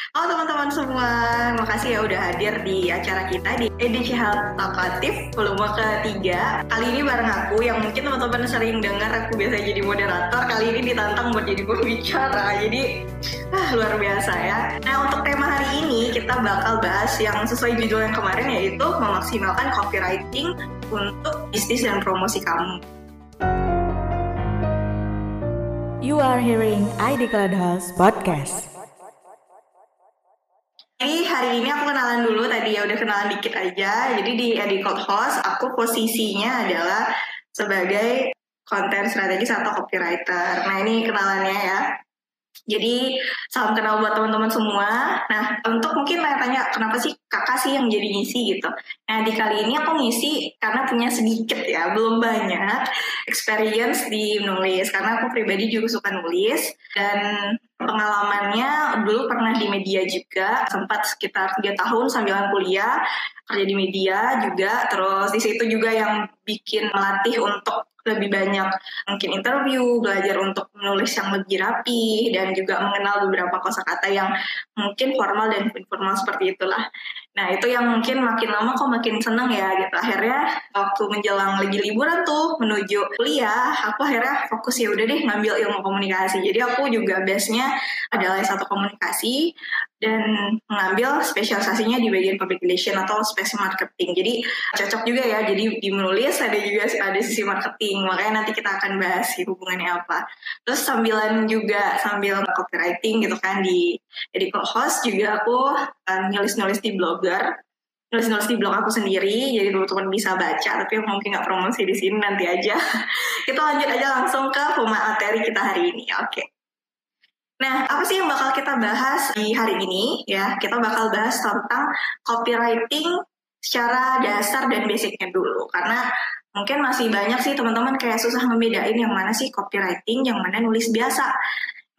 Halo teman-teman semua, makasih ya udah hadir di acara kita di EDC Health Talkative volume ketiga. Kali ini bareng aku yang mungkin teman-teman sering dengar aku biasa jadi moderator, kali ini ditantang buat jadi pembicara. Jadi ah, luar biasa ya. Nah untuk tema hari ini kita bakal bahas yang sesuai judul yang kemarin yaitu memaksimalkan copywriting untuk bisnis dan promosi kamu. You are hearing ID Cloud House Podcast. Jadi hari ini aku kenalan dulu tadi ya udah kenalan dikit aja. Jadi di Edicode Host aku posisinya adalah sebagai konten strategis atau copywriter. Nah ini kenalannya ya. Jadi salam kenal buat teman-teman semua. Nah untuk mungkin tanya-tanya kenapa sih kakak sih yang jadi ngisi gitu. Nah di kali ini aku ngisi karena punya sedikit ya, belum banyak experience di menulis. Karena aku pribadi juga suka nulis dan pengalamannya dulu pernah di media juga sempat sekitar tiga tahun sambilan kuliah kerja di media juga terus di situ juga yang bikin melatih untuk lebih banyak mungkin interview, belajar untuk menulis yang lebih rapi dan juga mengenal beberapa kosakata yang mungkin formal dan informal seperti itulah. Nah itu yang mungkin makin lama kok makin seneng ya gitu. Akhirnya waktu menjelang lagi liburan tuh menuju kuliah, aku akhirnya fokus ya udah deh ngambil ilmu komunikasi. Jadi aku juga base-nya adalah satu komunikasi dan mengambil spesialisasinya di bagian public relation atau space marketing. Jadi cocok juga ya. Jadi di menulis ada juga ada sisi marketing. Makanya nanti kita akan bahas sih hubungannya apa. Terus sambilan juga sambil copywriting gitu kan di jadi host juga aku um, nulis-nulis di blogger nulis-nulis di blog aku sendiri jadi teman-teman bisa baca tapi mungkin nggak promosi di sini nanti aja kita lanjut aja langsung ke materi kita hari ini oke. Nah, apa sih yang bakal kita bahas di hari ini? Ya, kita bakal bahas tentang copywriting secara dasar dan basicnya dulu. Karena mungkin masih banyak sih teman-teman kayak susah membedain yang mana sih copywriting, yang mana nulis biasa.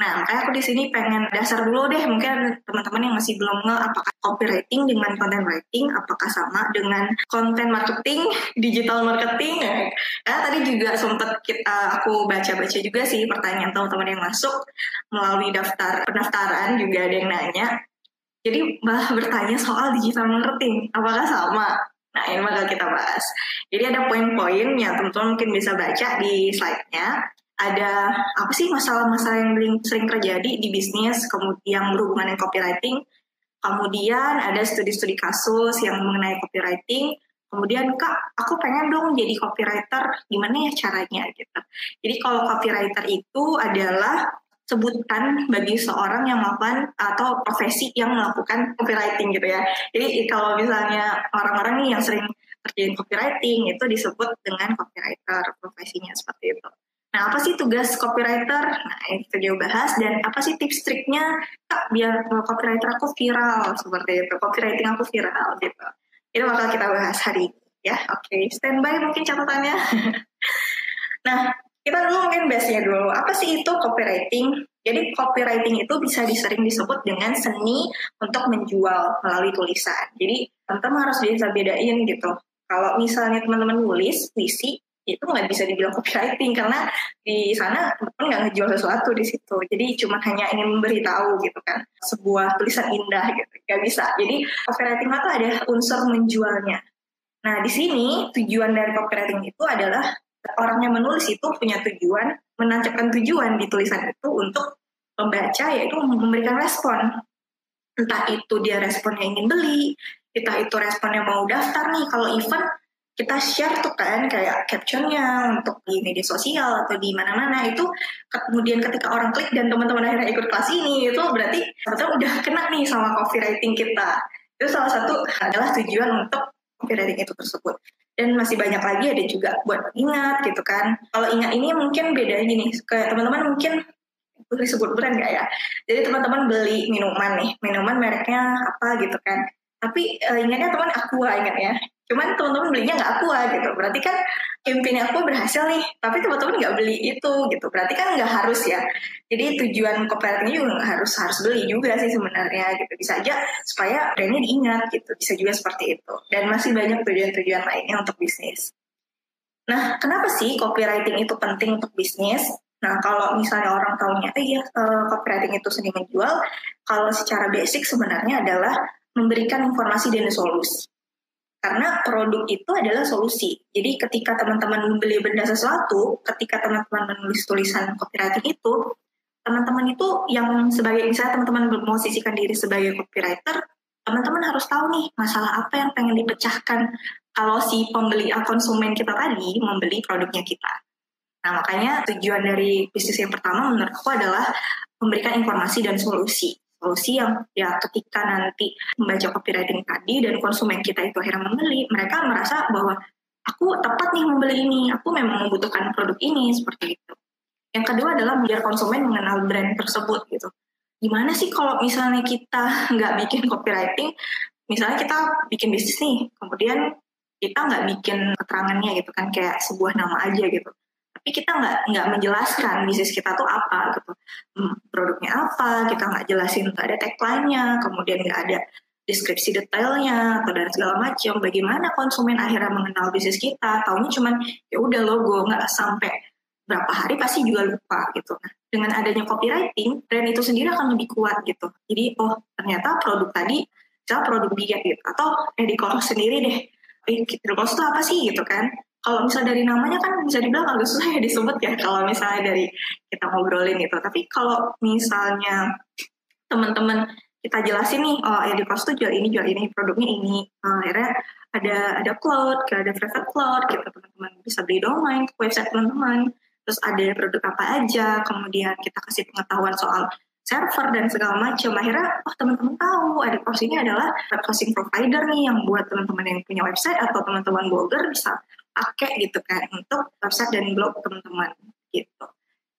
Nah, kayak aku di sini pengen dasar dulu deh, mungkin teman-teman yang masih belum nge apakah copywriting dengan content writing, apakah sama dengan content marketing, digital marketing. Ya, tadi juga sempat kita aku baca-baca juga sih pertanyaan teman-teman yang masuk melalui daftar pendaftaran juga ada yang nanya. Jadi malah bertanya soal digital marketing, apakah sama? Nah, ini bakal kita bahas. Jadi ada poin-poin yang teman-teman mungkin bisa baca di slide-nya ada apa sih masalah-masalah yang sering terjadi di bisnis kemudian yang berhubungan dengan copywriting. Kemudian ada studi-studi kasus yang mengenai copywriting. Kemudian kak aku pengen dong jadi copywriter. Gimana ya caranya? Gitu. Jadi kalau copywriter itu adalah sebutan bagi seorang yang melakukan atau profesi yang melakukan copywriting gitu ya. Jadi kalau misalnya orang-orang nih yang sering kerjain copywriting itu disebut dengan copywriter profesinya seperti itu Nah, apa sih tugas copywriter? Nah, itu kita bahas dan apa sih tips triknya Kak, biar copywriter aku viral seperti itu, copywriting aku viral gitu. Itu bakal kita bahas hari ini ya. Oke, okay. standby mungkin catatannya. nah, kita dulu mungkin base-nya dulu. Apa sih itu copywriting? Jadi copywriting itu bisa disering disebut dengan seni untuk menjual melalui tulisan. Jadi teman-teman harus bisa bedain gitu. Kalau misalnya teman-teman nulis puisi, itu nggak bisa dibilang copywriting karena di sana teman nggak ngejual sesuatu di situ. Jadi cuma hanya ingin memberitahu gitu kan. Sebuah tulisan indah gitu. Nggak bisa. Jadi copywriting itu ada unsur menjualnya. Nah di sini tujuan dari copywriting itu adalah orang yang menulis itu punya tujuan menancapkan tujuan di tulisan itu untuk membaca yaitu memberikan respon. Entah itu dia responnya ingin beli entah itu responnya mau daftar nih. Kalau event kita share tuh kan kayak captionnya untuk di media sosial atau di mana-mana. Itu kemudian ketika orang klik dan teman-teman akhirnya ikut kelas ini itu berarti sebetulnya udah kena nih sama copywriting kita. Itu salah satu adalah tujuan untuk copywriting itu tersebut. Dan masih banyak lagi ada juga buat ingat gitu kan. Kalau ingat ini mungkin beda gini kayak teman-teman mungkin disebut brand gak ya? Jadi teman-teman beli minuman nih minuman mereknya apa gitu kan. Tapi uh, ingatnya teman aqua ingat ya cuman teman-teman belinya nggak aqua gitu. Berarti kan campaign aku berhasil nih tapi teman-teman nggak beli itu gitu. Berarti kan nggak harus ya. Jadi tujuan copywritingnya juga nggak harus harus beli juga sih sebenarnya gitu. Bisa aja supaya brandnya diingat gitu. Bisa juga seperti itu. Dan masih banyak tujuan-tujuan lainnya untuk bisnis. Nah kenapa sih copywriting itu penting untuk bisnis? Nah, kalau misalnya orang tahunya, eh iya, uh, copywriting itu seni menjual, kalau secara basic sebenarnya adalah memberikan informasi dan solusi. Karena produk itu adalah solusi. Jadi ketika teman-teman membeli benda sesuatu, ketika teman-teman menulis tulisan copywriting itu, teman-teman itu yang sebagai misalnya teman-teman memosisikan diri sebagai copywriter, teman-teman harus tahu nih masalah apa yang pengen dipecahkan kalau si pembeli konsumen kita tadi membeli produknya kita. Nah, makanya tujuan dari bisnis yang pertama menurut aku adalah memberikan informasi dan solusi. Solusi yang ya ketika nanti membaca copywriting tadi dan konsumen kita itu akhirnya membeli, mereka merasa bahwa aku tepat nih membeli ini, aku memang membutuhkan produk ini, seperti itu. Yang kedua adalah biar konsumen mengenal brand tersebut gitu. Gimana sih kalau misalnya kita nggak bikin copywriting, misalnya kita bikin bisnis nih, kemudian kita nggak bikin keterangannya gitu kan, kayak sebuah nama aja gitu tapi kita nggak nggak menjelaskan bisnis kita tuh apa gitu. Hmm, produknya apa kita nggak jelasin nggak ada tagline-nya kemudian nggak ada deskripsi detailnya atau dan segala macam bagaimana konsumen akhirnya mengenal bisnis kita? Tahunya cuman ya udah logo nggak sampai berapa hari pasti juga lupa gitu. Nah dengan adanya copywriting brand itu sendiri akan lebih kuat gitu. Jadi oh ternyata produk tadi misalnya produk diet gitu. Atau eh di sendiri deh. Eh, itu apa sih? gitu kan kalau misalnya dari namanya kan bisa dibilang agak susah ya disebut ya kalau misalnya dari kita ngobrolin itu. Tapi kalau misalnya teman-teman kita jelasin nih, oh ya di Edikos tuh jual ini, jual ini, produknya ini. Uh, akhirnya ada ada cloud, ada private cloud, gitu teman-teman bisa beli domain, website teman-teman. Terus ada produk apa aja, kemudian kita kasih pengetahuan soal server dan segala macam. Akhirnya, oh teman-teman tahu ada ini adalah web hosting provider nih yang buat teman-teman yang punya website atau teman-teman blogger bisa pakai gitu kan untuk website dan blog teman-teman gitu.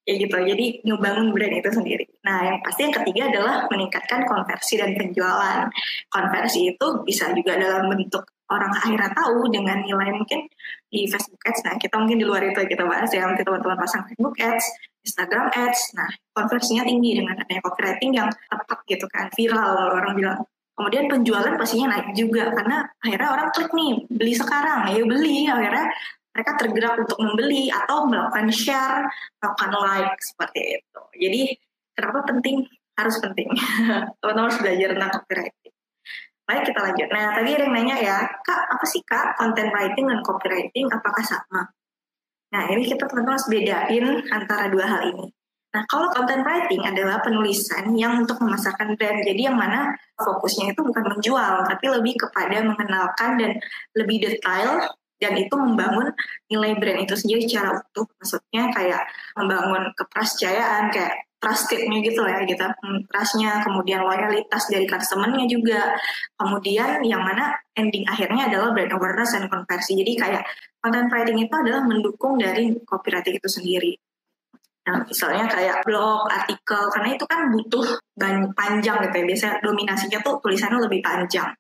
Ya gitu jadi ngebangun brand itu sendiri. Nah yang pasti yang ketiga adalah meningkatkan konversi dan penjualan. Konversi itu bisa juga dalam bentuk orang akhirnya tahu dengan nilai mungkin di Facebook Ads. Nah kita mungkin di luar itu kita bahas ya nanti teman-teman pasang Facebook Ads Instagram Ads. Nah konversinya tinggi dengan adanya copywriting yang tepat gitu kan viral orang bilang Kemudian penjualan pastinya naik juga karena akhirnya orang klik nih beli sekarang ya beli akhirnya mereka tergerak untuk membeli atau melakukan share, melakukan like seperti itu. Jadi kenapa penting? Harus penting. Teman-teman harus belajar tentang copywriting. Baik kita lanjut. Nah tadi ada yang nanya ya, kak apa sih kak content writing dan copywriting apakah sama? Nah ini kita teman-teman harus bedain antara dua hal ini. Nah, kalau content writing adalah penulisan yang untuk memasarkan brand. Jadi yang mana fokusnya itu bukan menjual, tapi lebih kepada mengenalkan dan lebih detail dan itu membangun nilai brand itu sendiri secara utuh. Maksudnya kayak membangun kepercayaan, kayak trustednya gitu lah ya gitu. Hmm, trustnya, kemudian loyalitas dari customernya juga. Kemudian yang mana ending akhirnya adalah brand awareness dan konversi. Jadi kayak content writing itu adalah mendukung dari copywriting itu sendiri. Nah, misalnya kayak blog, artikel, karena itu kan butuh banyak panjang gitu ya. Biasanya dominasinya tuh tulisannya lebih panjang.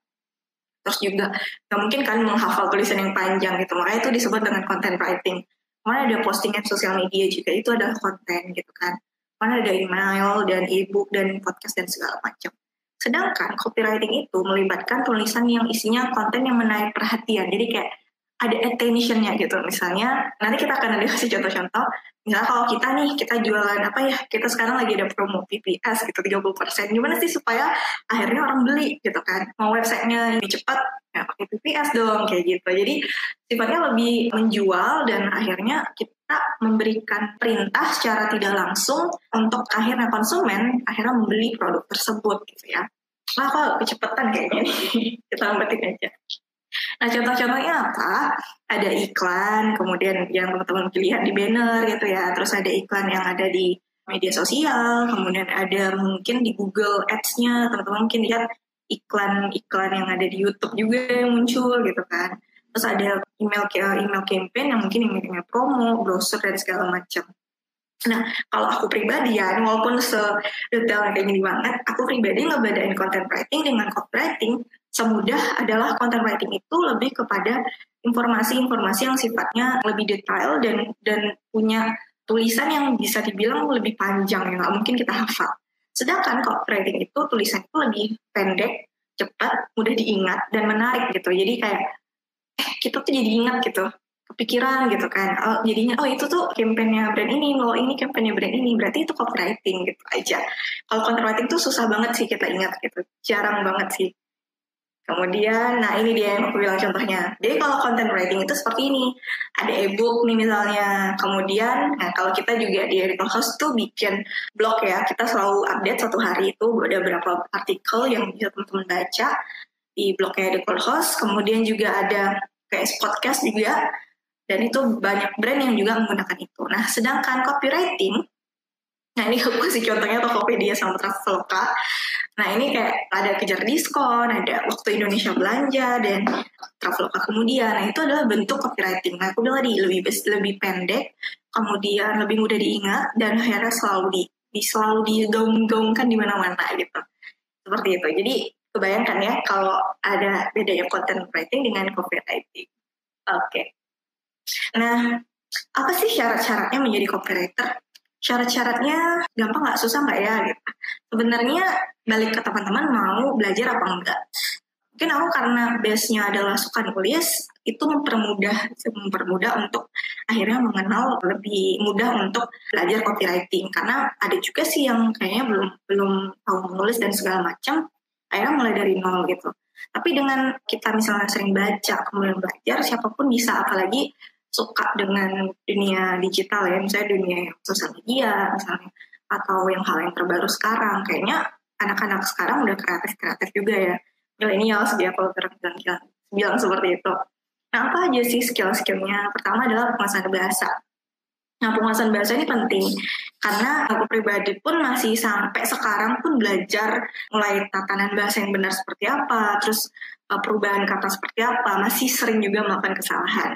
Terus juga nggak mungkin kan menghafal tulisan yang panjang gitu. Makanya itu disebut dengan content writing. Mana ada postingan sosial media juga itu adalah konten gitu kan. Mana ada email dan ebook dan podcast dan segala macam. Sedangkan copywriting itu melibatkan tulisan yang isinya konten yang menarik perhatian. Jadi kayak ada attentionnya gitu. Misalnya nanti kita akan ada kasih contoh-contoh misalnya kalau kita nih kita jualan apa ya kita sekarang lagi ada promo PPS gitu 30% gimana sih supaya akhirnya orang beli gitu kan mau websitenya lebih cepat ya pakai PPS dong kayak gitu jadi sifatnya lebih menjual dan akhirnya kita memberikan perintah secara tidak langsung untuk akhirnya konsumen akhirnya membeli produk tersebut gitu ya Nah, kecepatan kayaknya. Kita lambatin aja. Nah contoh-contohnya apa? Ada iklan, kemudian yang teman-teman lihat di banner gitu ya. Terus ada iklan yang ada di media sosial, kemudian ada mungkin di Google Ads-nya, teman-teman mungkin lihat iklan-iklan yang ada di YouTube juga yang muncul gitu kan. Terus ada email email campaign yang mungkin email promo, browser dan segala macam. Nah, kalau aku pribadi ya, walaupun sedetail kayak gini banget, aku pribadi ngebadain content writing dengan copywriting semudah adalah content writing itu lebih kepada informasi-informasi yang sifatnya lebih detail dan dan punya tulisan yang bisa dibilang lebih panjang yang nggak mungkin kita hafal. Sedangkan copywriting itu tulisan itu lebih pendek, cepat, mudah diingat dan menarik gitu. Jadi kayak eh kita tuh jadi ingat gitu kepikiran gitu kan oh jadinya oh itu tuh kampanyenya brand ini loh ini kampanyenya brand ini berarti itu copywriting gitu aja kalau content writing tuh susah banget sih kita ingat gitu jarang banget sih Kemudian, nah ini dia yang aku bilang contohnya. Jadi kalau content writing itu seperti ini. Ada e-book nih misalnya. Kemudian, nah kalau kita juga di Erical House tuh bikin blog ya. Kita selalu update satu hari itu ada berapa artikel yang bisa teman-teman baca di blognya Erical House. Kemudian juga ada kayak podcast juga. Dan itu banyak brand yang juga menggunakan itu. Nah, sedangkan copywriting, nah ini aku kasih contohnya Tokopedia sama Traveloka Nah ini kayak ada kejar diskon, ada waktu Indonesia belanja dan Traveloka kemudian. Nah itu adalah bentuk copywriting. Nah aku bilang tadi lebih lebih pendek, kemudian lebih mudah diingat dan akhirnya selalu di, di selalu digaung-gaungkan di mana-mana gitu. Seperti itu. Jadi kebayangkan ya kalau ada bedanya content writing dengan copywriting. Oke. Okay. Nah, apa sih syarat-syaratnya menjadi copywriter? Syarat-syaratnya gampang nggak susah nggak ya gitu. Sebenarnya balik ke teman-teman mau belajar apa enggak. Mungkin aku karena base-nya adalah suka nulis, itu mempermudah mempermudah untuk akhirnya mengenal lebih mudah untuk belajar copywriting karena ada juga sih yang kayaknya belum belum tahu menulis dan segala macam akhirnya mulai dari nol gitu tapi dengan kita misalnya sering baca kemudian belajar siapa pun bisa apalagi suka dengan dunia digital ya misalnya dunia sosial media misalnya atau yang hal yang terbaru sekarang. Kayaknya anak-anak sekarang udah kreatif-kreatif juga ya. Milenial dia kalau bilang, bilang seperti itu. Nah apa aja sih skill-skillnya? Pertama adalah penguasaan bahasa Nah, penguasaan bahasa ini penting karena aku pribadi pun masih sampai sekarang pun belajar mulai tatanan bahasa yang benar seperti apa, terus Eh, perubahan kata seperti apa, masih sering juga melakukan kesalahan.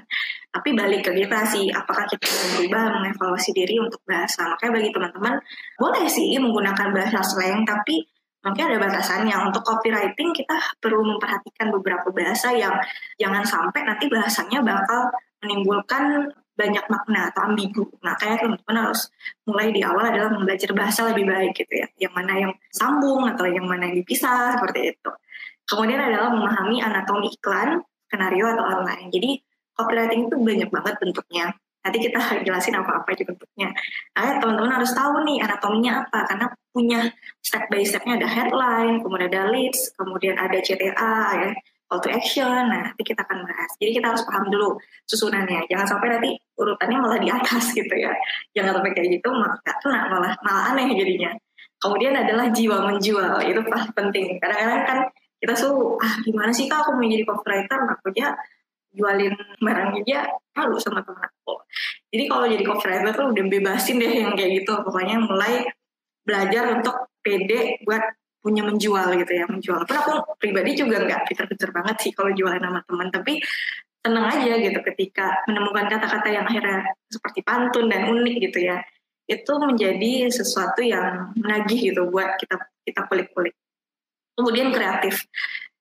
Tapi balik ke kita sih, apakah kita mau berubah, mengevaluasi diri untuk bahasa. Makanya bagi teman-teman, boleh sih menggunakan bahasa slang, tapi mungkin ada batasannya. Untuk copywriting kita perlu memperhatikan beberapa bahasa yang jangan sampai nanti bahasanya bakal menimbulkan banyak makna atau ambigu. Nah, kayak teman-teman harus mulai di awal adalah belajar bahasa lebih baik gitu ya. Yang mana yang sambung atau yang mana yang dipisah seperti itu. Kemudian adalah memahami anatomi iklan, skenario atau online. Jadi copywriting itu banyak banget bentuknya. Nanti kita jelasin apa-apa itu bentuknya. Nah, teman-teman harus tahu nih anatominya apa, karena punya step by stepnya ada headline, kemudian ada leads, kemudian ada CTA, ya, call to action. Nah, nanti kita akan bahas. Jadi kita harus paham dulu susunannya. Jangan sampai nanti urutannya malah di atas gitu ya. Jangan sampai kayak gitu, maka kena malah malah aneh jadinya. Kemudian adalah jiwa menjual, itu penting. Kadang-kadang kan kita tuh ah gimana sih kak aku mau jadi copywriter aja jualin barangnya aja malu sama temen aku jadi kalau jadi copywriter tuh udah bebasin deh yang kayak gitu pokoknya mulai belajar untuk pede buat punya menjual gitu ya menjual pun aku pribadi juga nggak pinter-pinter banget sih kalau jualan sama teman tapi tenang aja gitu ketika menemukan kata-kata yang akhirnya seperti pantun dan unik gitu ya itu menjadi sesuatu yang menagih gitu buat kita kita kulik-kulik Kemudian kreatif.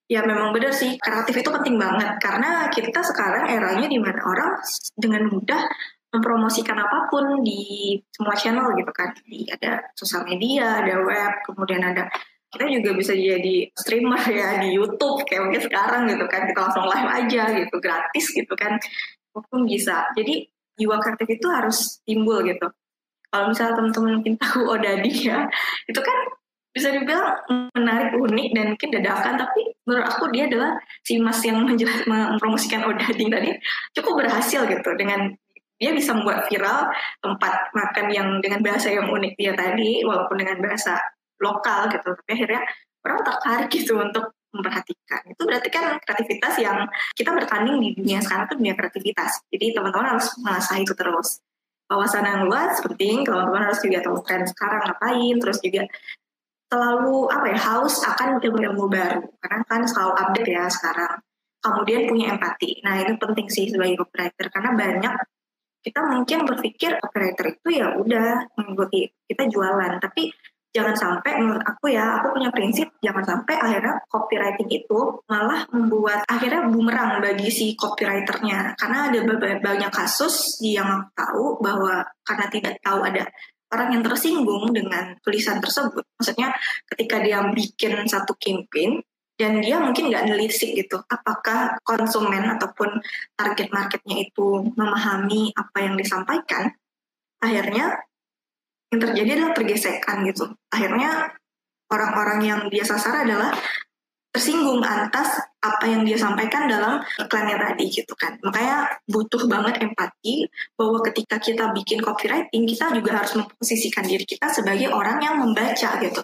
Ya memang benar sih, kreatif itu penting banget. Karena kita sekarang eranya di mana orang dengan mudah mempromosikan apa pun di semua channel gitu kan. Di, ada sosial media, ada web, kemudian ada kita juga bisa jadi streamer ya di YouTube kayak mungkin sekarang gitu kan. Kita langsung live aja gitu gratis gitu kan. Apa pun bisa. Jadi jiwa kreatif itu harus timbul gitu. Kalau misalnya teman-teman mungkin tahu Odadi ya itu kan bisa dibilang menarik unik dan mungkin dadakan. Tapi menurut aku dia adalah si mas yang mempromosikan Odading tadi cukup berhasil gitu. Dengan dia bisa membuat viral tempat makan yang dengan bahasa yang unik dia tadi walaupun dengan bahasa lokal gitu. Tapi akhirnya orang tertarik gitu untuk memperhatikan. Itu berarti kan kreativitas yang kita bertanding di dunia sekarang itu dunia kreativitas. Jadi teman-teman harus mengasah itu terus. Wawasan yang luas penting. Teman-teman harus juga tahu tren sekarang ngapain. Terus juga selalu apa ya haus akan ilmu-ilmu baru. Karena kan selalu update ya sekarang. Kemudian punya empati. Nah itu penting sih sebagai copywriter. Karena banyak kita mungkin berpikir copywriter itu ya udah mengikuti kita jualan. Tapi jangan sampai menurut aku ya aku punya prinsip jangan sampai akhirnya copywriting itu malah membuat akhirnya bumerang bagi si copywriternya karena ada banyak kasus yang aku tahu bahwa karena tidak tahu ada orang yang tersinggung dengan tulisan tersebut. Maksudnya ketika dia bikin satu campaign, dan dia mungkin nggak nelisik gitu apakah konsumen ataupun target marketnya itu memahami apa yang disampaikan akhirnya yang terjadi adalah pergesekan gitu akhirnya orang-orang yang dia sasar adalah tersinggung atas apa yang dia sampaikan dalam iklannya tadi gitu kan. Makanya butuh banget empati bahwa ketika kita bikin copywriting kita juga harus memposisikan diri kita sebagai orang yang membaca gitu.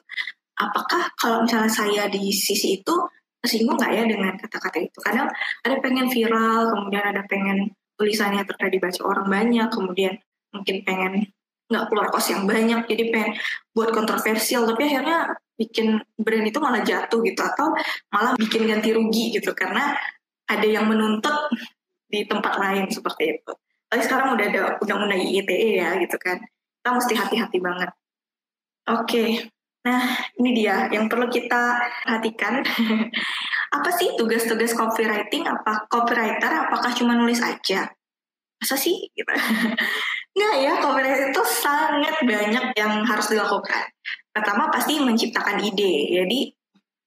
Apakah kalau misalnya saya di sisi itu tersinggung nggak ya dengan kata-kata itu? Kadang ada pengen viral, kemudian ada pengen tulisannya terkait dibaca orang banyak, kemudian mungkin pengen nggak keluar kos yang banyak, jadi pengen buat kontroversial, tapi akhirnya bikin brand itu malah jatuh gitu atau malah bikin ganti rugi gitu karena ada yang menuntut di tempat lain seperti itu. Tapi sekarang udah ada undang-undang ITE ya gitu kan. Kita mesti hati-hati banget. Oke, nah ini dia yang perlu kita perhatikan. apa sih tugas-tugas copywriting? Apa copywriter? Apakah cuma nulis aja? Masa sih? Gitu. Nggak ya, copywriter itu sangat banyak yang harus dilakukan pertama pasti menciptakan ide. Jadi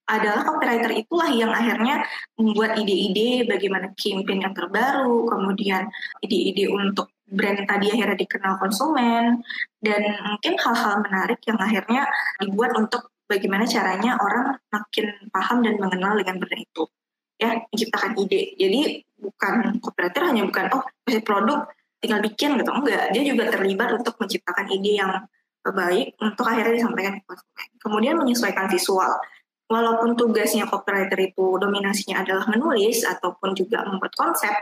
adalah copywriter itulah yang akhirnya membuat ide-ide bagaimana campaign yang terbaru, kemudian ide-ide untuk brand tadi akhirnya dikenal konsumen, dan mungkin hal-hal menarik yang akhirnya dibuat untuk bagaimana caranya orang makin paham dan mengenal dengan brand itu. Ya, menciptakan ide. Jadi bukan copywriter hanya bukan, oh, produk, tinggal bikin gitu. Enggak, dia juga terlibat untuk menciptakan ide yang baik untuk akhirnya disampaikan ke konsumen. Kemudian menyesuaikan visual. Walaupun tugasnya copywriter itu dominasinya adalah menulis ataupun juga membuat konsep,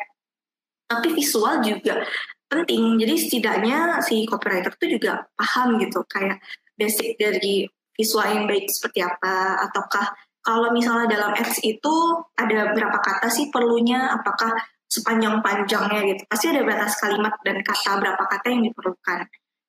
tapi visual juga penting. Jadi setidaknya si copywriter itu juga paham gitu, kayak basic dari visual yang baik seperti apa, ataukah kalau misalnya dalam ads itu ada berapa kata sih perlunya, apakah sepanjang-panjangnya gitu. Pasti ada batas kalimat dan kata berapa kata yang diperlukan.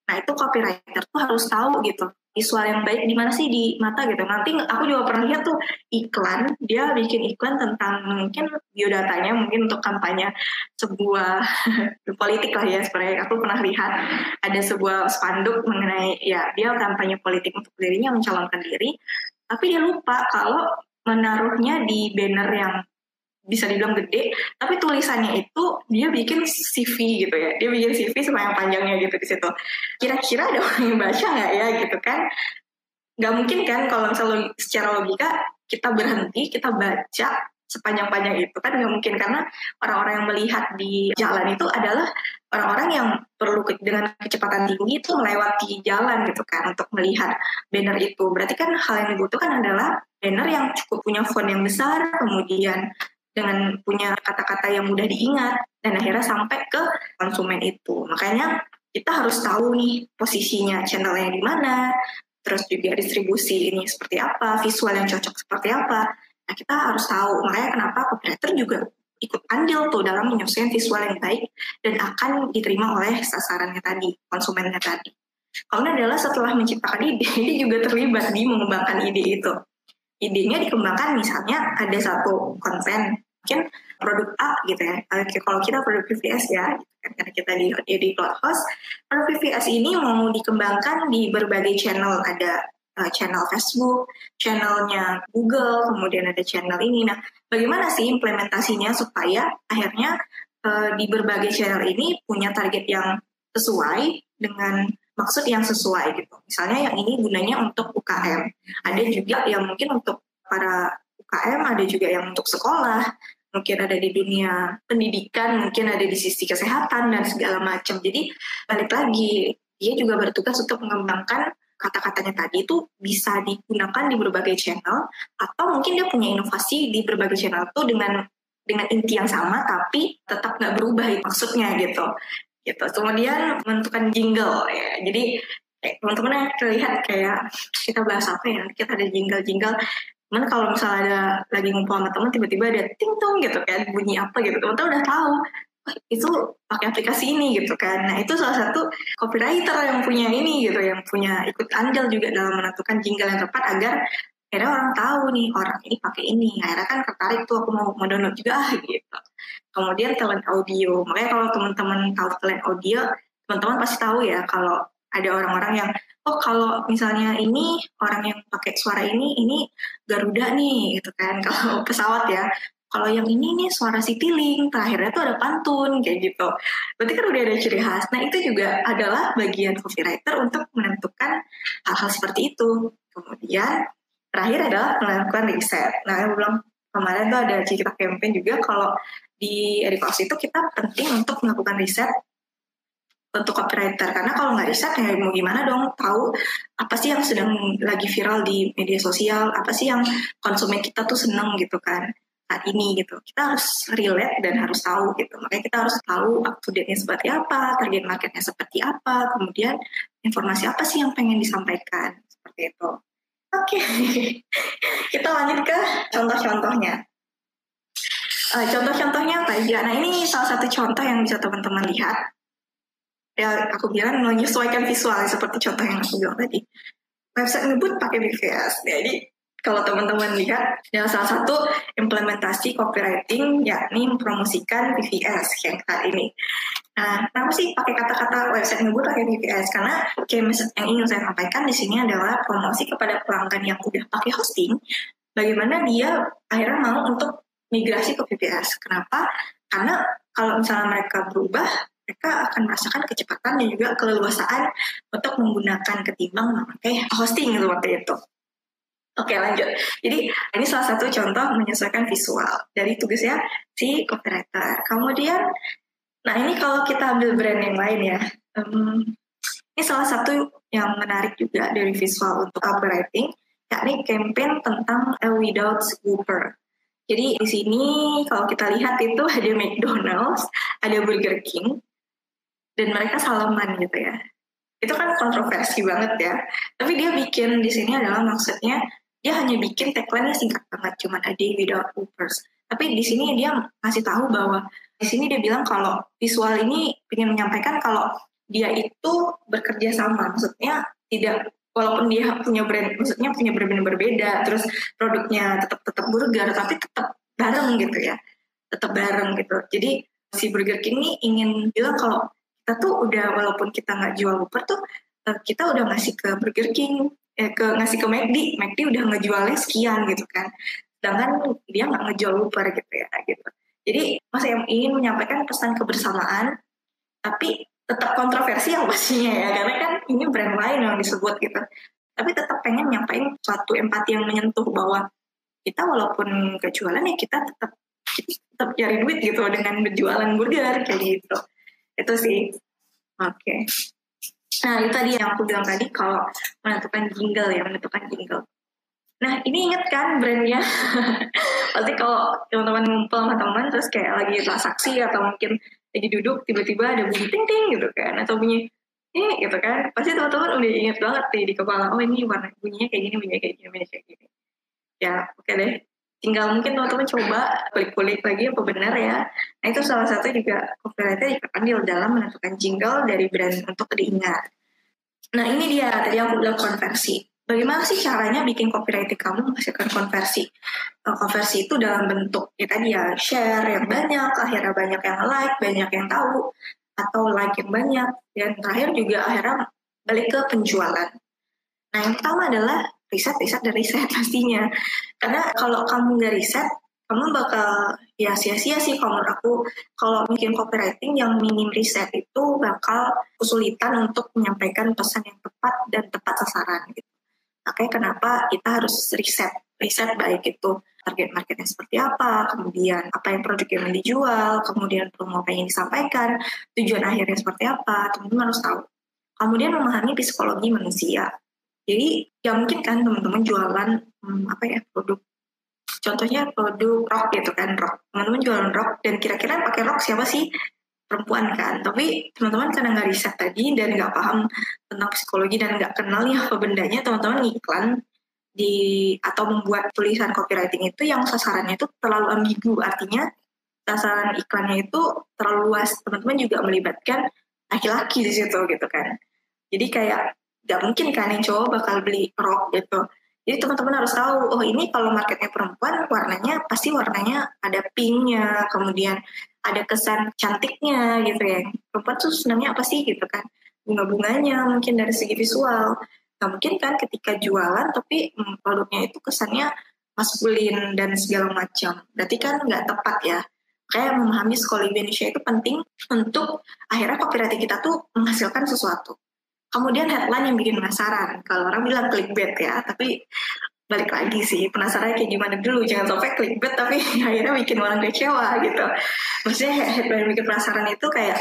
Nah itu copywriter tuh harus tahu gitu visual yang baik di mana sih di mata gitu. Nanti aku juga pernah lihat tuh iklan, dia bikin iklan tentang mungkin biodatanya mungkin untuk kampanye sebuah politik lah ya sebenarnya. Aku pernah lihat ada sebuah spanduk mengenai ya dia kampanye politik untuk dirinya mencalonkan diri, tapi dia lupa kalau menaruhnya di banner yang bisa dibilang gede, tapi tulisannya itu dia bikin CV gitu ya, dia bikin CV sepanjang panjangnya gitu di situ. Kira-kira ada orang yang baca nggak ya gitu kan? Gak mungkin kan kalau misalnya secara logika kita berhenti, kita baca sepanjang-panjang itu kan nggak mungkin karena orang-orang yang melihat di jalan itu adalah orang-orang yang perlu ke, dengan kecepatan tinggi itu melewati jalan gitu kan untuk melihat banner itu berarti kan hal yang dibutuhkan adalah banner yang cukup punya font yang besar kemudian dengan punya kata-kata yang mudah diingat dan akhirnya sampai ke konsumen itu. Makanya kita harus tahu nih posisinya channelnya di mana, terus juga distribusi ini seperti apa, visual yang cocok seperti apa. Nah kita harus tahu. Makanya kenapa copywriter juga ikut andil tuh dalam menyesuaikan visual yang baik dan akan diterima oleh sasarannya tadi, konsumennya tadi. Kalau adalah setelah menciptakan ide, dia juga terlibat di mengembangkan ide itu idenya dikembangkan misalnya ada satu konten mungkin produk A gitu ya. Kalau kita produk PVS ya karena kita di di cloud host produk PVS ini mau dikembangkan di berbagai channel. Ada uh, channel Facebook channelnya Google kemudian ada channel ini. Nah bagaimana sih implementasinya supaya akhirnya uh, di berbagai channel ini punya target yang sesuai dengan maksud yang sesuai gitu. Misalnya yang ini gunanya untuk UKM. Ada juga yang mungkin untuk para UKM, ada juga yang untuk sekolah, mungkin ada di dunia pendidikan, mungkin ada di sisi kesehatan dan segala macam. Jadi balik lagi, dia juga bertugas untuk mengembangkan kata-katanya tadi itu bisa digunakan di berbagai channel atau mungkin dia punya inovasi di berbagai channel itu dengan dengan inti yang sama tapi tetap nggak berubah maksudnya gitu gitu. Kemudian menentukan jingle ya. Jadi teman-teman yang terlihat kayak kita bahas apa ya? Kita ada jingle-jingle. Cuman kalau misalnya ada lagi ngumpul sama teman tiba-tiba ada ting tong gitu kan bunyi apa gitu teman-teman udah tahu itu pakai aplikasi ini gitu kan. Nah itu salah satu copywriter yang punya ini gitu, yang punya ikut andil juga dalam menentukan jingle yang tepat agar akhirnya orang tahu nih orang ini pakai ini. Akhirnya kan tertarik tuh aku mau, mau download juga gitu. Kemudian talent audio. Makanya kalau teman-teman tahu talent audio, teman-teman pasti tahu ya kalau ada orang-orang yang oh kalau misalnya ini orang yang pakai suara ini ini Garuda nih gitu kan kalau pesawat ya kalau yang ini nih suara Citylink, terakhirnya tuh ada pantun kayak gitu. Berarti kan udah ada ciri khas. Nah itu juga adalah bagian copywriter untuk menentukan hal-hal seperti itu. Kemudian terakhir adalah melakukan riset. Nah yang belum kemarin tuh ada cerita campaign juga kalau di Ericos itu kita penting untuk melakukan riset untuk copywriter karena kalau nggak riset ya mau gimana dong tahu apa sih yang sedang lagi viral di media sosial apa sih yang konsumen kita tuh seneng gitu kan saat ini gitu. Kita harus relate dan harus tahu gitu. Makanya kita harus tahu up to date-nya seperti apa, target marketnya seperti apa, kemudian informasi apa sih yang pengen disampaikan seperti itu. Oke, okay. kita lanjut ke contoh-contohnya. Uh, contoh-contohnya apa aja? Nah ini salah satu contoh yang bisa teman-teman lihat. Ya aku bilang menyesuaikan visual seperti contoh yang aku bilang tadi. Website ngebut pakai BVS. Jadi kalau teman-teman lihat, yang salah satu implementasi copywriting yakni mempromosikan BVS yang saat ini. Nah, kenapa sih pakai kata-kata website ngebut pakai BVS? Karena message yang ingin saya sampaikan di sini adalah promosi kepada pelanggan yang udah pakai hosting, bagaimana dia akhirnya mau untuk migrasi ke BVS. Kenapa? Karena kalau misalnya mereka berubah, mereka akan merasakan kecepatan dan juga keleluasaan untuk menggunakan ketimbang memakai hosting seperti itu. Oke lanjut. Jadi ini salah satu contoh menyesuaikan visual dari tugasnya si copywriter. Kemudian, nah ini kalau kita ambil brand yang lain ya, um, ini salah satu yang menarik juga dari visual untuk copywriting, yakni campaign tentang a without Whopper. Jadi di sini kalau kita lihat itu ada McDonald's, ada Burger King, dan mereka salaman gitu ya. Itu kan kontroversi banget ya. Tapi dia bikin di sini adalah maksudnya dia hanya bikin tagline-nya singkat banget, cuma a day without Ubers. Tapi di sini dia masih tahu bahwa di sini dia bilang kalau visual ini ingin menyampaikan kalau dia itu bekerja sama, maksudnya tidak walaupun dia punya brand, maksudnya punya brand berbeda, terus produknya tetap tetap burger, tapi tetap bareng gitu ya, tetap bareng gitu. Jadi si Burger King ini ingin bilang kalau kita tuh udah walaupun kita nggak jual Uber tuh eh, kita udah ngasih ke Burger King eh, ke ngasih ke McD, McD udah ngejualnya sekian gitu kan. Sedangkan dia nggak ngejual Uber gitu ya gitu. Jadi Mas yang ingin menyampaikan pesan kebersamaan, tapi tetap kontroversi yang pastinya ya, karena kan ini brand lain yang disebut gitu. Tapi tetap pengen nyampain suatu empati yang menyentuh bahwa kita walaupun kejualan ya kita tetap tetap cari duit gitu dengan berjualan burger kayak gitu. Itu sih. Oke. Okay. Nah, itu tadi yang aku bilang tadi kalau menentukan jingle ya, menentukan jingle. Nah, ini inget kan brandnya? Pasti kalau teman-teman ngumpul sama teman terus kayak lagi transaksi atau mungkin lagi duduk tiba-tiba ada bunyi ting ting gitu kan. Atau bunyi eh gitu kan. Pasti teman-teman udah inget banget nih di kepala oh ini warna bunyinya kayak gini bunyinya kayak gini bunyinya kayak gini. Ya oke okay deh. Tinggal mungkin teman-teman coba kulik-kulik lagi apa benar ya. Nah itu salah satu juga copywriter dipanggil dalam menentukan jingle dari brand untuk diingat. Nah ini dia tadi aku bilang konversi. Bagaimana sih caranya bikin copywriting kamu menghasilkan konversi? Uh, konversi itu dalam bentuk ya tadi ya share yang banyak, akhirnya banyak yang like, banyak yang tahu, atau like yang banyak, dan terakhir juga akhirnya balik ke penjualan. Nah yang pertama adalah riset, riset, dan riset pastinya. Karena kalau kamu nggak riset, kamu bakal ya sia-sia sih kalau menurut aku kalau bikin copywriting yang minim riset itu bakal kesulitan untuk menyampaikan pesan yang tepat dan tepat sasaran gitu. Makanya kenapa kita harus riset, riset baik itu target marketnya seperti apa, kemudian apa yang produk yang dijual, kemudian promo apa yang disampaikan, tujuan akhirnya seperti apa, teman-teman harus tahu. Kemudian memahami psikologi manusia. Jadi ya mungkin kan teman-teman jualan hmm, apa ya produk contohnya produk rok gitu kan rok teman-teman jualan rok dan kira-kira pakai rok siapa sih perempuan kan. Tapi teman-teman karena nggak riset tadi dan nggak paham tentang psikologi dan nggak kenal ya apa bendanya teman-teman iklan di atau membuat tulisan copywriting itu yang sasarannya itu terlalu ambigu. Artinya sasaran iklannya itu terlalu luas. Teman-teman juga melibatkan laki-laki di situ gitu kan. Jadi kayak nggak mungkin kan yang cowok bakal beli rok gitu jadi teman-teman harus tahu, oh ini kalau marketnya perempuan warnanya pasti warnanya ada pinknya, kemudian ada kesan cantiknya gitu ya. Perempuan tuh senangnya apa sih gitu kan. bunga-bunganya, mungkin dari segi visual. Nah mungkin kan ketika jualan tapi hmm, produknya itu kesannya maskulin dan segala macam. Berarti kan nggak tepat ya. Kayak memahami sekolah Indonesia itu penting untuk akhirnya copywriting kita tuh menghasilkan sesuatu. Kemudian headline yang bikin penasaran. Kalau orang bilang clickbait ya, tapi balik lagi sih penasaran kayak gimana dulu. Jangan sampai clickbait tapi akhirnya bikin orang kecewa gitu. Maksudnya headline bikin penasaran itu kayak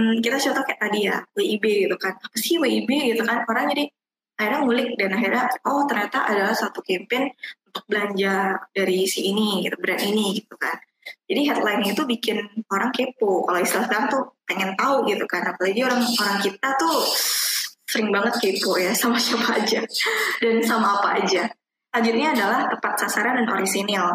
hmm, kita contoh kayak tadi ya WIB gitu kan. Apa sih WIB gitu kan. Orang jadi akhirnya ngulik dan akhirnya oh ternyata adalah satu campaign untuk belanja dari si ini gitu brand ini gitu kan. Jadi headline itu bikin orang kepo. Kalau istilah sekarang tuh pengen tahu gitu kan. Apalagi orang orang kita tuh sering banget kepo ya sama siapa aja dan sama apa aja. Selanjutnya adalah tepat sasaran dan orisinil.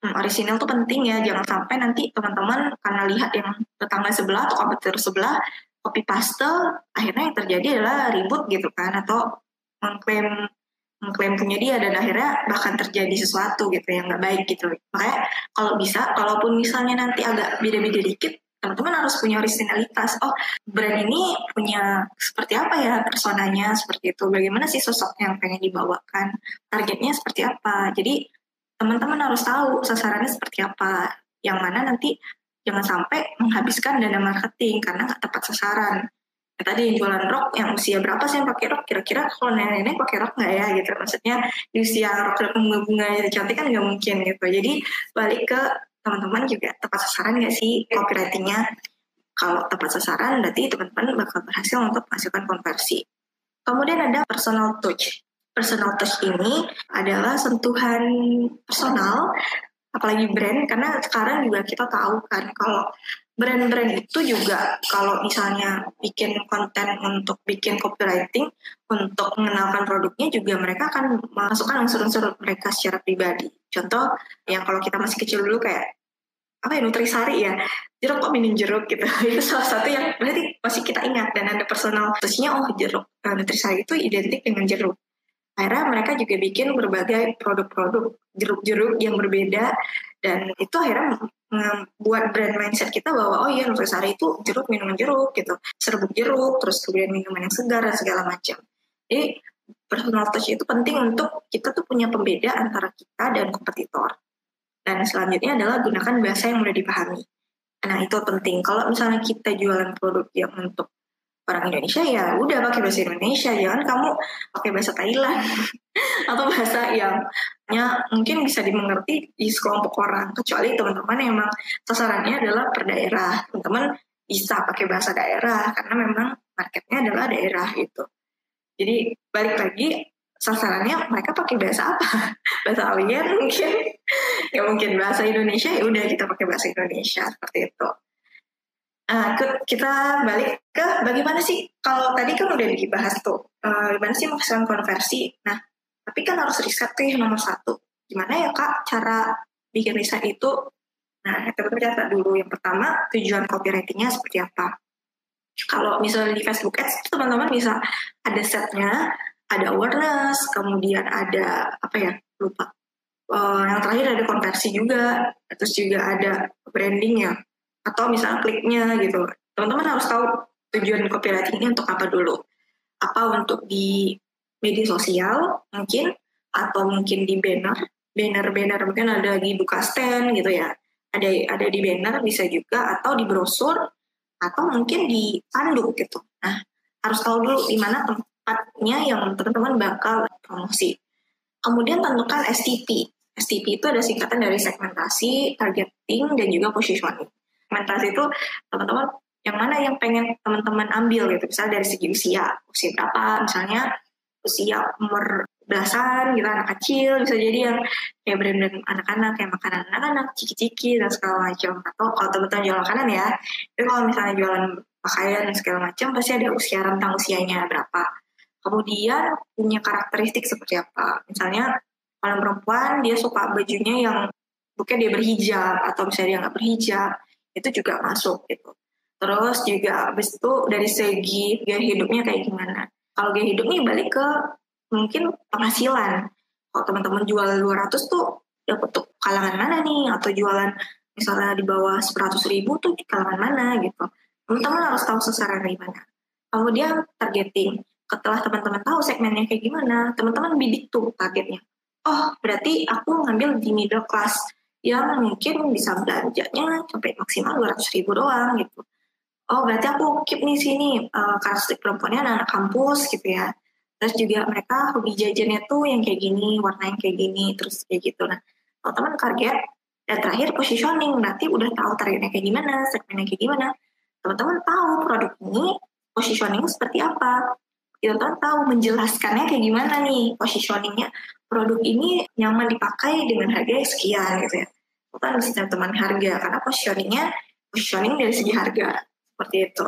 Hmm, orisinil tuh penting ya jangan sampai nanti teman-teman karena lihat yang tetangga sebelah atau kompetitor sebelah copy paste akhirnya yang terjadi adalah ribut gitu kan atau mengklaim mengklaim punya dia dan akhirnya bahkan terjadi sesuatu gitu yang nggak baik gitu. Makanya kalau bisa kalaupun misalnya nanti agak beda-beda dikit teman-teman harus punya originalitas. Oh, brand ini punya seperti apa ya personanya seperti itu. Bagaimana sih sosok yang pengen dibawakan? Targetnya seperti apa? Jadi teman-teman harus tahu sasarannya seperti apa. Yang mana nanti jangan sampai menghabiskan dana marketing karena nggak tepat sasaran. Ya, tadi jualan rok yang usia berapa sih yang pakai rok? Kira-kira kalau nenek-nenek pakai rok nggak ya gitu? Maksudnya di usia rok bunga-bunga cantik kan nggak mungkin gitu. Jadi balik ke teman-teman juga tepat sasaran nggak sih copywritingnya? Kalau tepat sasaran, berarti teman-teman bakal berhasil untuk menghasilkan konversi. Kemudian ada personal touch. Personal touch ini adalah sentuhan personal, apalagi brand, karena sekarang juga kita tahu kan kalau brand-brand itu juga kalau misalnya bikin konten untuk bikin copywriting untuk mengenalkan produknya juga mereka akan masukkan unsur-unsur mereka secara pribadi. Contoh yang kalau kita masih kecil dulu kayak apa ya nutrisari ya? Jeruk kok minum jeruk gitu. Itu salah satu yang berarti masih kita ingat dan ada personal terusnya oh jeruk uh, nutrisari itu identik dengan jeruk. Akhirnya mereka juga bikin berbagai produk-produk jeruk-jeruk yang berbeda dan itu akhirnya membuat brand mindset kita bahwa oh iya nutrisari itu jeruk minuman jeruk gitu serbuk jeruk terus kemudian minuman yang segar dan segala macam jadi personal touch itu penting untuk kita tuh punya pembeda antara kita dan kompetitor dan selanjutnya adalah gunakan bahasa yang mudah dipahami. Nah itu penting. Kalau misalnya kita jualan produk yang untuk orang Indonesia ya udah pakai bahasa Indonesia. Jangan kamu pakai bahasa Thailand atau bahasa yang ya, mungkin bisa dimengerti di sekelompok orang. Kecuali teman-teman yang memang sasarannya adalah per daerah. Teman-teman bisa pakai bahasa daerah karena memang marketnya adalah daerah gitu. Jadi balik lagi sasarannya mereka pakai bahasa apa? bahasa alien mungkin? ya mungkin bahasa Indonesia ya udah kita pakai bahasa Indonesia seperti itu. Uh, kita balik ke bagaimana sih kalau tadi kan udah dibahas tuh uh, gimana sih menghasilkan konversi. Nah tapi kan harus riset tuh nomor satu. Gimana ya kak cara bikin riset itu? Nah teman-teman catat dulu. Yang pertama tujuan copywritingnya seperti apa? Kalau misalnya di Facebook Ads teman-teman bisa ada setnya ada awareness, kemudian ada apa ya lupa. Uh, yang terakhir ada konversi juga, terus juga ada brandingnya atau misalnya kliknya gitu. Teman-teman harus tahu tujuan copywriting ini untuk apa dulu. Apa untuk di media sosial mungkin atau mungkin di banner, banner-banner mungkin ada di buka stand gitu ya. Ada ada di banner bisa juga atau di brosur atau mungkin di tanduk gitu. Nah, harus tahu dulu di mana tempatnya yang teman-teman bakal promosi. Kemudian tentukan STP. STP itu ada singkatan dari segmentasi, targeting, dan juga positioning. Segmentasi itu teman-teman yang mana yang pengen teman-teman ambil gitu. Misalnya dari segi usia, usia berapa, misalnya usia umur belasan gitu anak kecil. Bisa jadi yang kayak brand-brand anak-anak kayak makanan anak-anak ciki-ciki dan segala macam. Atau kalau teman-teman jual makanan ya itu kalau misalnya jualan pakaian dan segala macam pasti ada usia rentang usianya berapa. Kemudian punya karakteristik seperti apa. Misalnya kalau perempuan dia suka bajunya yang mungkin dia berhijab atau misalnya dia nggak berhijab itu juga masuk gitu. Terus juga habis itu dari segi gaya hidupnya kayak gimana. Kalau gaya hidup nih balik ke mungkin penghasilan. Kalau teman-teman jual 200 tuh dapat tuh kalangan mana nih atau jualan misalnya di bawah 100 ribu tuh di kalangan mana gitu. Teman-teman harus tahu sasaran dari mana. Kemudian targeting. Setelah teman-teman tahu segmennya kayak gimana, teman-teman bidik tuh targetnya. Oh, berarti aku ngambil di middle class yang mungkin bisa belanjanya sampai maksimal 200 ribu doang gitu. Oh, berarti aku keep nih sini uh, karakteristik perempuannya anak, anak kampus gitu ya. Terus juga mereka hobi jajannya tuh yang kayak gini, warna yang kayak gini, terus kayak gitu. Nah, teman-teman target dan terakhir positioning, nanti udah tahu targetnya kayak gimana, segmennya kayak gimana. Teman-teman tahu produk ini positioning seperti apa. Teman-teman tahu menjelaskannya kayak gimana nih positioningnya. Produk ini nyaman dipakai dengan harga sekian gitu ya. Bukan bisa teman harga, karena positioningnya positioning dari segi harga. Seperti itu.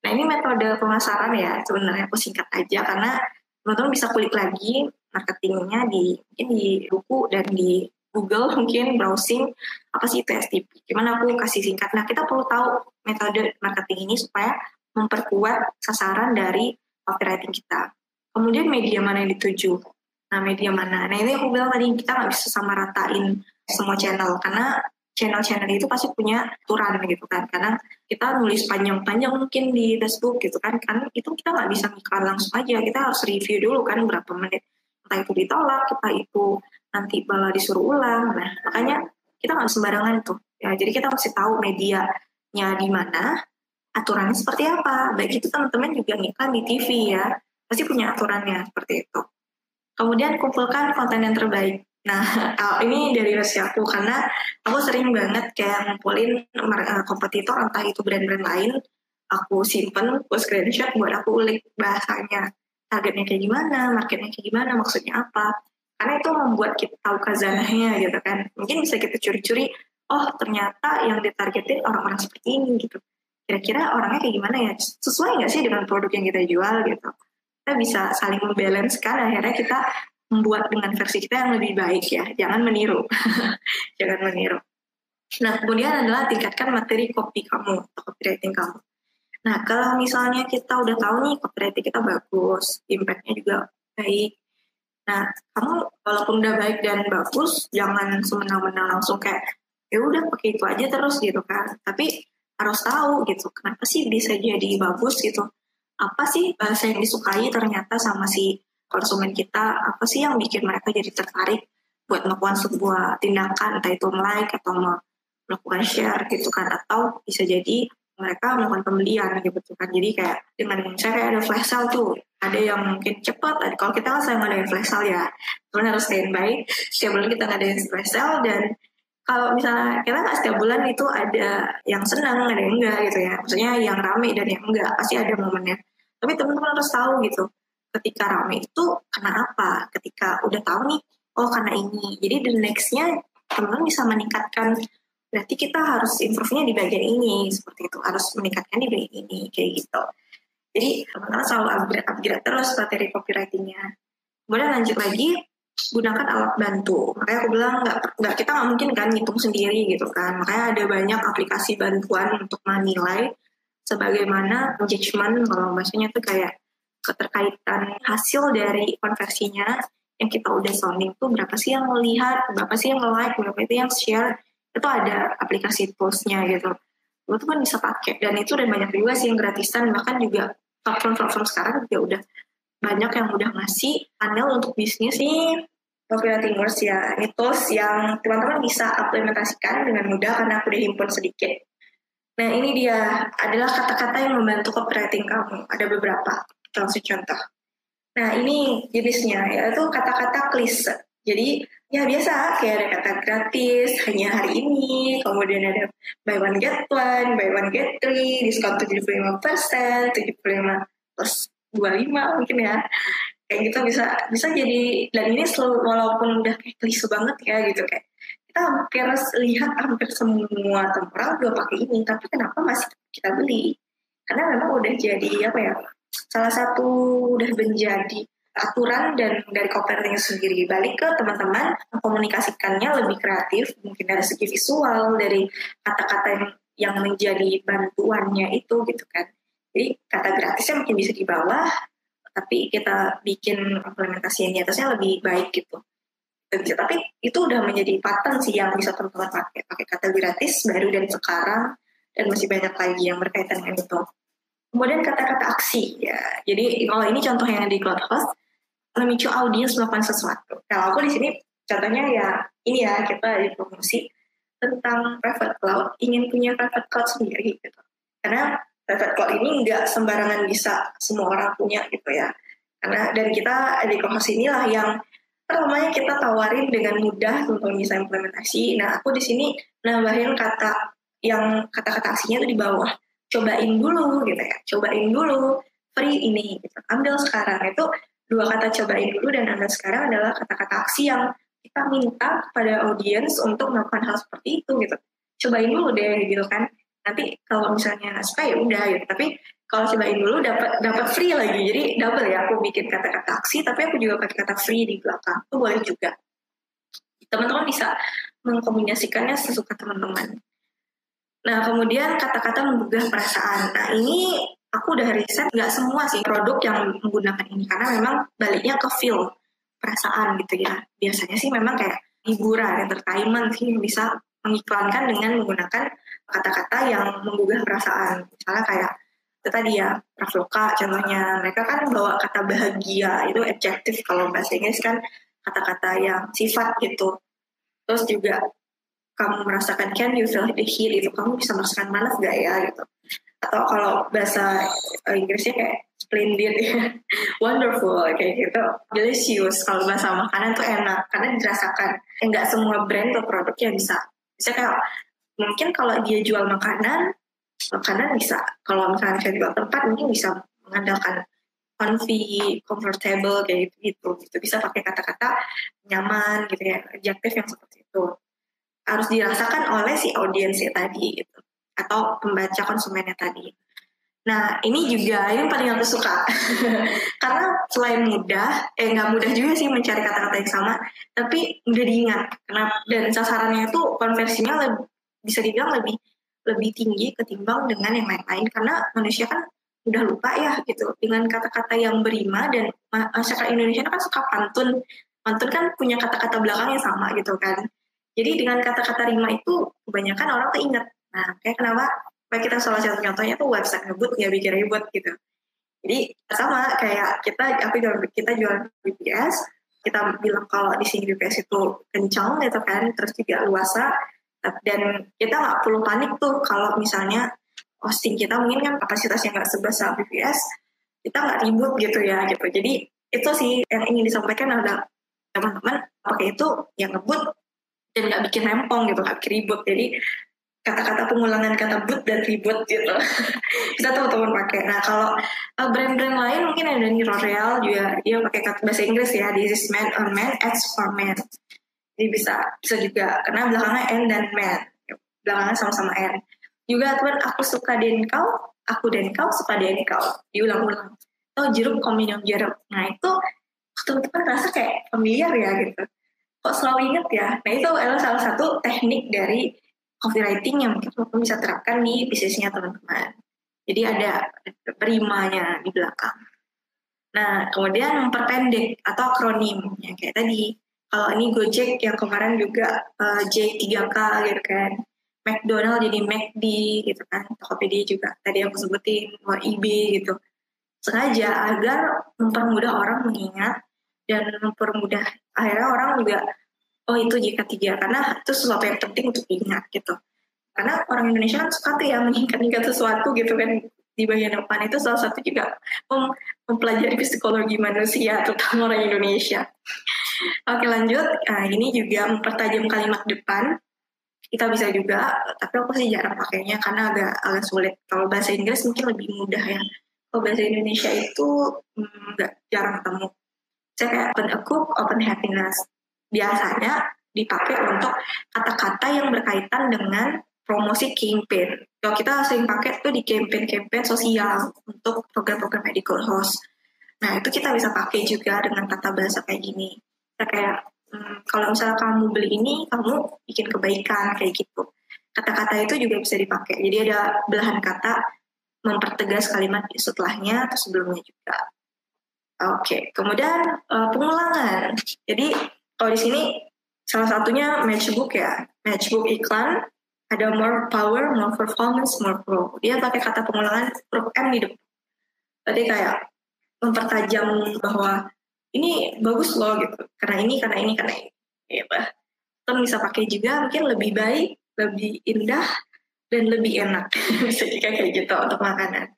Nah ini metode pemasaran ya, sebenarnya aku singkat aja karena teman-teman bisa kulik lagi marketingnya di mungkin di buku dan di Google mungkin browsing apa sih itu STP. Gimana aku kasih singkat. Nah kita perlu tahu metode marketing ini supaya memperkuat sasaran dari copywriting kita. Kemudian media mana yang dituju. Nah media mana. Nah ini aku bilang tadi kita nggak bisa sama ratain semua channel karena channel-channel itu pasti punya aturan gitu kan. Karena kita nulis panjang-panjang mungkin di Facebook gitu kan. Kan itu kita nggak bisa ngiklan langsung aja. Kita harus review dulu kan berapa menit. Entah itu ditolak kita itu nanti malah disuruh ulang. Nah makanya kita nggak sembarangan tuh. Ya jadi kita mesti tahu medianya di mana aturannya seperti apa. Baik itu teman-teman juga ngiklan di TV ya pasti punya aturannya seperti itu kemudian kumpulkan konten yang terbaik Nah, ini dari versi aku karena aku sering banget kayak ngumpulin eh, kompetitor entah itu brand-brand lain, aku simpen, aku screenshot buat aku ulik bahasanya. Targetnya kayak gimana, marketnya kayak gimana, maksudnya apa. Karena itu membuat kita tahu kazanahnya gitu kan. Mungkin bisa kita curi-curi, oh ternyata yang ditargetin orang-orang seperti ini gitu. Kira-kira orangnya kayak gimana ya? Sesuai nggak sih dengan produk yang kita jual gitu. Kita bisa saling membalance kan akhirnya kita membuat dengan versi kita yang lebih baik ya. Jangan meniru. Jangan meniru. Nah, kemudian adalah tingkatkan materi copy kamu atau copywriting kamu. Nah, kalau misalnya kita udah tahu nih copywriting kita bagus, impact-nya juga baik. Nah, kamu walaupun udah baik dan bagus, jangan semena-mena langsung kayak ya udah pakai itu aja terus gitu kan. Tapi harus tahu gitu, kenapa sih bisa jadi bagus gitu. Apa sih bahasa yang disukai ternyata sama si konsumen kita? Apa sih yang bikin mereka jadi tertarik buat melakukan sebuah tindakan? Entah itu like atau melakukan share gitu kan? Atau bisa jadi mereka melakukan pembelian gitu kan? Jadi kayak dengan saya kayak ada flash sale tuh. Ada yang mungkin cepat kalau kita kan saya ngadain flash sale ya teman harus standby. Setiap bulan kita ngadain flash sale dan kalau misalnya kita nggak setiap bulan itu ada yang senang ada yang enggak gitu ya. Maksudnya yang rame dan yang enggak pasti ada momennya. Tapi teman-teman harus tahu gitu ketika rame itu karena apa? Ketika udah tahu nih, oh karena ini. Jadi the nextnya teman bisa meningkatkan berarti kita harus improve-nya di bagian ini seperti itu. Harus meningkatkan di bagian ini kayak gitu. Jadi teman-teman selalu upgrade upgrade terus materi copywritingnya. Kemudian lanjut lagi gunakan alat bantu makanya aku bilang nggak nggak kita nggak mungkin kan ngitung sendiri gitu kan makanya ada banyak aplikasi bantuan untuk menilai sebagaimana judgment kalau bahasanya tuh kayak keterkaitan hasil dari konversinya yang kita udah sounding tuh berapa sih yang melihat, berapa sih yang like, berapa itu yang share, itu ada aplikasi toolsnya gitu. Lo kan bisa pakai dan itu udah banyak juga sih yang gratisan bahkan juga platform-platform sekarang juga udah banyak yang udah ngasih panel untuk bisnis nih copywritingers ya ini tools yang teman-teman bisa implementasikan dengan mudah karena aku udah himpun sedikit. Nah ini dia adalah kata-kata yang membantu copywriting kamu. Ada beberapa langsung contoh. Nah ini jenisnya yaitu kata-kata klise. Jadi ya biasa kayak ada kata gratis hanya hari ini, kemudian ada buy one get one, buy one get three, diskon 75 persen, 75 plus 25 mungkin ya. Kayak gitu bisa bisa jadi dan ini selalu walaupun udah kayak klise banget ya gitu kayak kita hampir lihat hampir semua tempat udah pakai ini tapi kenapa masih kita beli? Karena memang udah jadi apa ya salah satu udah menjadi aturan dan dari copywriting sendiri. Balik ke teman-teman mengkomunikasikannya lebih kreatif mungkin dari segi visual dari kata-kata yang yang menjadi bantuannya itu gitu kan jadi kata gratisnya mungkin bisa di bawah tapi kita bikin implementasi di atasnya lebih baik gitu tapi itu udah menjadi pattern sih yang bisa teman-teman pakai pakai kata gratis baru dan sekarang dan masih banyak lagi yang berkaitan dengan itu Kemudian kata-kata aksi ya. Jadi kalau ini contoh yang di Cloudhost, memicu audiens melakukan sesuatu. Kalau aku di sini contohnya ya ini ya kita di promosi tentang private cloud ingin punya private cloud sendiri gitu. Karena private cloud ini nggak sembarangan bisa semua orang punya gitu ya. Karena dan kita di Cloudhost inilah yang pertamanya kita tawarin dengan mudah untuk bisa implementasi. Nah, aku di sini nambahin kata yang kata-kata aksinya itu di bawah. Cobain dulu gitu ya. Cobain dulu free ini gitu. Ambil sekarang itu dua kata cobain dulu dan ambil sekarang adalah kata-kata aksi yang kita minta kepada audiens untuk melakukan hal seperti itu gitu. Cobain dulu deh gitu kan. Nanti kalau misalnya suka ya udah gitu. Tapi kalau cobain dulu dapat dapat free lagi. Jadi double ya aku bikin kata-kata aksi tapi aku juga pakai kata free di belakang. Itu boleh juga. Teman-teman bisa mengkombinasikannya sesuka teman-teman. Nah kemudian kata-kata menggugah perasaan. Nah ini aku udah riset nggak semua sih produk yang menggunakan ini. Karena memang baliknya ke feel perasaan gitu ya. Biasanya sih memang kayak hiburan entertainment sih bisa mengiklankan dengan menggunakan kata-kata yang menggugah perasaan. Misalnya kayak itu tadi ya Rafloka contohnya. Mereka kan bawa kata bahagia itu adjective kalau bahasa Inggris kan kata-kata yang sifat gitu. Terus juga kamu merasakan can you feel the heat? Itu kamu bisa merasakan panas gak ya? Gitu. Atau kalau bahasa Inggrisnya kayak splendid wonderful kayak gitu. Delicious kalau bahasa makanan tuh enak. Karena dirasakan enggak semua brand atau produknya bisa. Bisa kayak mungkin kalau dia jual makanan karena bisa kalau misalnya saya jual tempat mungkin bisa mengandalkan comfy, comfortable kayak gitu gitu. Itu bisa pakai kata-kata nyaman gitu ya, adjektif yang seperti itu. Harus dirasakan oleh si audiensnya tadi gitu atau pembaca konsumennya tadi. Nah, ini juga yang paling aku suka. Karena selain mudah, eh nggak mudah juga sih mencari kata-kata yang sama, tapi mudah diingat. Kenapa? Dan sasarannya itu konversinya lebih, bisa dibilang lebih lebih tinggi ketimbang dengan yang lain-lain. Karena manusia kan udah lupa ya gitu. Dengan kata-kata yang berima dan masyarakat Indonesia kan suka pantun. Pantun kan punya kata-kata belakang yang sama gitu kan. Jadi dengan kata-kata rima itu kebanyakan orang tuh ingat nah kayak kenapa? Kayak kita salah satu contohnya tuh website ngebut nggak bikin ribut gitu. Jadi sama kayak kita aku jual kita jual BPS kita bilang kalau di sini BPS itu kencang gitu kan terus juga luasa dan kita nggak perlu panik tuh kalau misalnya hosting kita mungkin kan kapasitasnya nggak sebesar BPS kita nggak ribut gitu ya gitu. Jadi itu sih yang ingin disampaikan adalah teman-teman pakai itu yang ngebut dan nggak bikin rempong gitu nggak ribut. Jadi kata-kata pengulangan kata but dan ribut gitu. Bisa teman-teman pakai. Nah kalau uh, brand-brand lain mungkin ada nih L'Oreal juga dia pakai kata bahasa Inggris ya this is man on man X for man jadi bisa bisa juga karena belakangnya N dan man. Belakangnya sama-sama N. Juga teman aku suka den kau, aku dan kau suka den kau. Diulang-ulang. Atau jeruk kombinasi jeruk. Nah itu teman-teman rasa kayak familiar ya gitu. Kok selalu inget ya? Nah itu adalah salah satu teknik dari copywriting yang mungkin teman bisa terapkan di bisnisnya teman-teman. Jadi ada perimanya di belakang. Nah, kemudian memperpendek atau akronim yang kayak tadi kalau ini Gojek yang kemarin juga uh, J3K gitu kan. McDonald jadi McD gitu kan. Tokopedia juga. Tadi aku sebutin IB gitu. Sengaja agar mempermudah orang mengingat dan mempermudah. Akhirnya orang juga oh itu JK3 karena itu sesuatu yang penting untuk diingat gitu. Karena orang Indonesia kan suka tuh ya mengingat-ingat sesuatu gitu kan di bagian depan itu salah satu juga mem mempelajari psikologi manusia terutama orang Indonesia Oke lanjut, nah, ini juga mempertajam kalimat depan. Kita bisa juga, tapi aku sih jarang pakainya karena agak agak sulit. Kalau bahasa Inggris mungkin lebih mudah ya. Kalau bahasa Indonesia itu hmm, nggak hmm, jarang ketemu. Saya kayak open cook, open happiness. Biasanya dipakai untuk kata-kata yang berkaitan dengan promosi campaign. Kalau kita sering pakai tuh di campaign-campaign sosial untuk program-program medical host. Nah, itu kita bisa pakai juga dengan tata bahasa kayak gini. Kayak hmm, kalau misalnya kamu beli ini kamu bikin kebaikan kayak gitu. Kata-kata itu juga bisa dipakai. Jadi ada belahan kata mempertegas kalimat setelahnya atau sebelumnya juga. Oke kemudian uh, pengulangan. Jadi kalau di sini salah satunya matchbook ya. Matchbook iklan ada more power, more performance, more pro. Dia pakai kata pengulangan huruf M di, Tadi kayak mempertajam bahwa ini bagus loh gitu. Karena ini karena ini karena ini. Ya bah atau bisa pakai juga mungkin lebih baik lebih indah dan lebih enak. Bisa juga kayak gitu untuk makanan.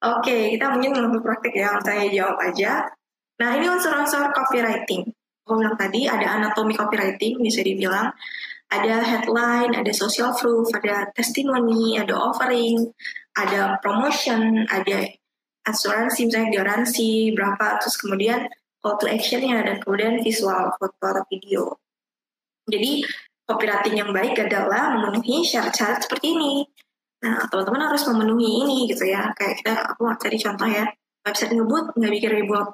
Oke kita mungkin untuk praktik ya saya jawab aja. Nah ini unsur-unsur copywriting. Aku bilang tadi ada anatomi copywriting bisa dibilang ada headline, ada social proof, ada testimoni, ada offering, ada promotion, ada asuransi misalnya garansi berapa, terus kemudian call to actionnya dan kemudian visual foto atau video. Jadi copywriting yang baik adalah memenuhi syarat-syarat seperti ini. Nah, teman-teman harus memenuhi ini gitu ya. Kayak kita, aku tadi contoh ya, website ngebut, nggak bikin ribut.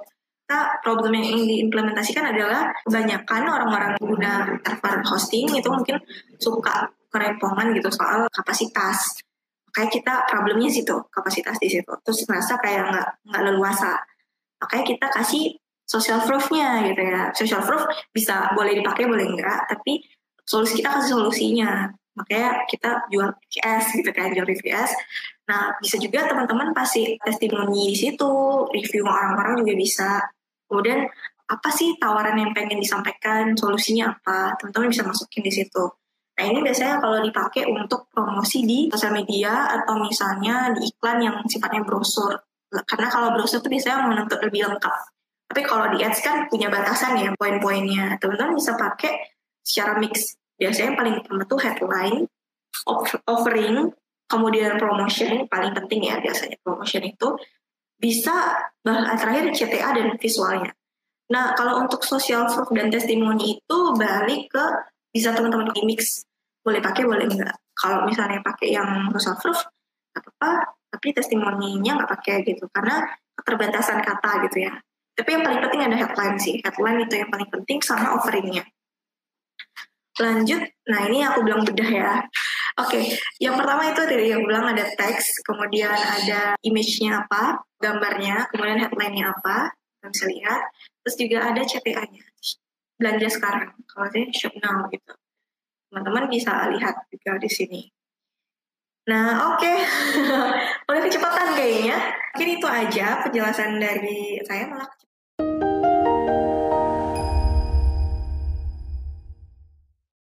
Kita problem yang ingin diimplementasikan adalah kebanyakan orang-orang pengguna server hosting itu mungkin suka kerepongan gitu soal kapasitas. Kayak kita problemnya situ, kapasitas di situ. Terus merasa kayak nggak nggak leluasa. Makanya kita kasih social proof-nya gitu ya. Social proof bisa boleh dipakai boleh enggak, tapi solusi kita kasih solusinya. Makanya kita jual VPS gitu kan, jual VPS. Nah, bisa juga teman-teman pasti testimoni di situ, review orang-orang juga bisa. Kemudian apa sih tawaran yang pengen disampaikan, solusinya apa, teman-teman bisa masukin di situ. Nah ini biasanya kalau dipakai untuk promosi di sosial media atau misalnya di iklan yang sifatnya brosur. Karena kalau brosur itu biasanya menuntut lebih lengkap. Tapi kalau di ads kan punya batasan ya poin-poinnya. Teman-teman bisa pakai secara mix. Biasanya yang paling pertama tuh headline, offering, kemudian promotion paling penting ya biasanya promotion itu bisa bahkan terakhir CTA dan visualnya. Nah kalau untuk social proof dan testimoni itu balik ke bisa teman-teman mix boleh pakai boleh enggak. Kalau misalnya pakai yang social proof apa-apa, tapi testimoninya nggak pakai gitu karena keterbatasan kata gitu ya. Tapi yang paling penting ada headline sih. Headline itu yang paling penting sama offeringnya. Lanjut, nah ini aku bilang bedah ya. Oke, okay. yang pertama itu tadi yang bilang ada teks, kemudian ada image-nya apa, gambarnya, kemudian headline-nya apa, kita bisa lihat. Terus juga ada CTA-nya, belanja sekarang, kalau saya shop now gitu. Teman-teman bisa lihat juga di sini. Nah, oke. Okay. Udah kecepatan kayaknya. Mungkin itu aja penjelasan dari saya malah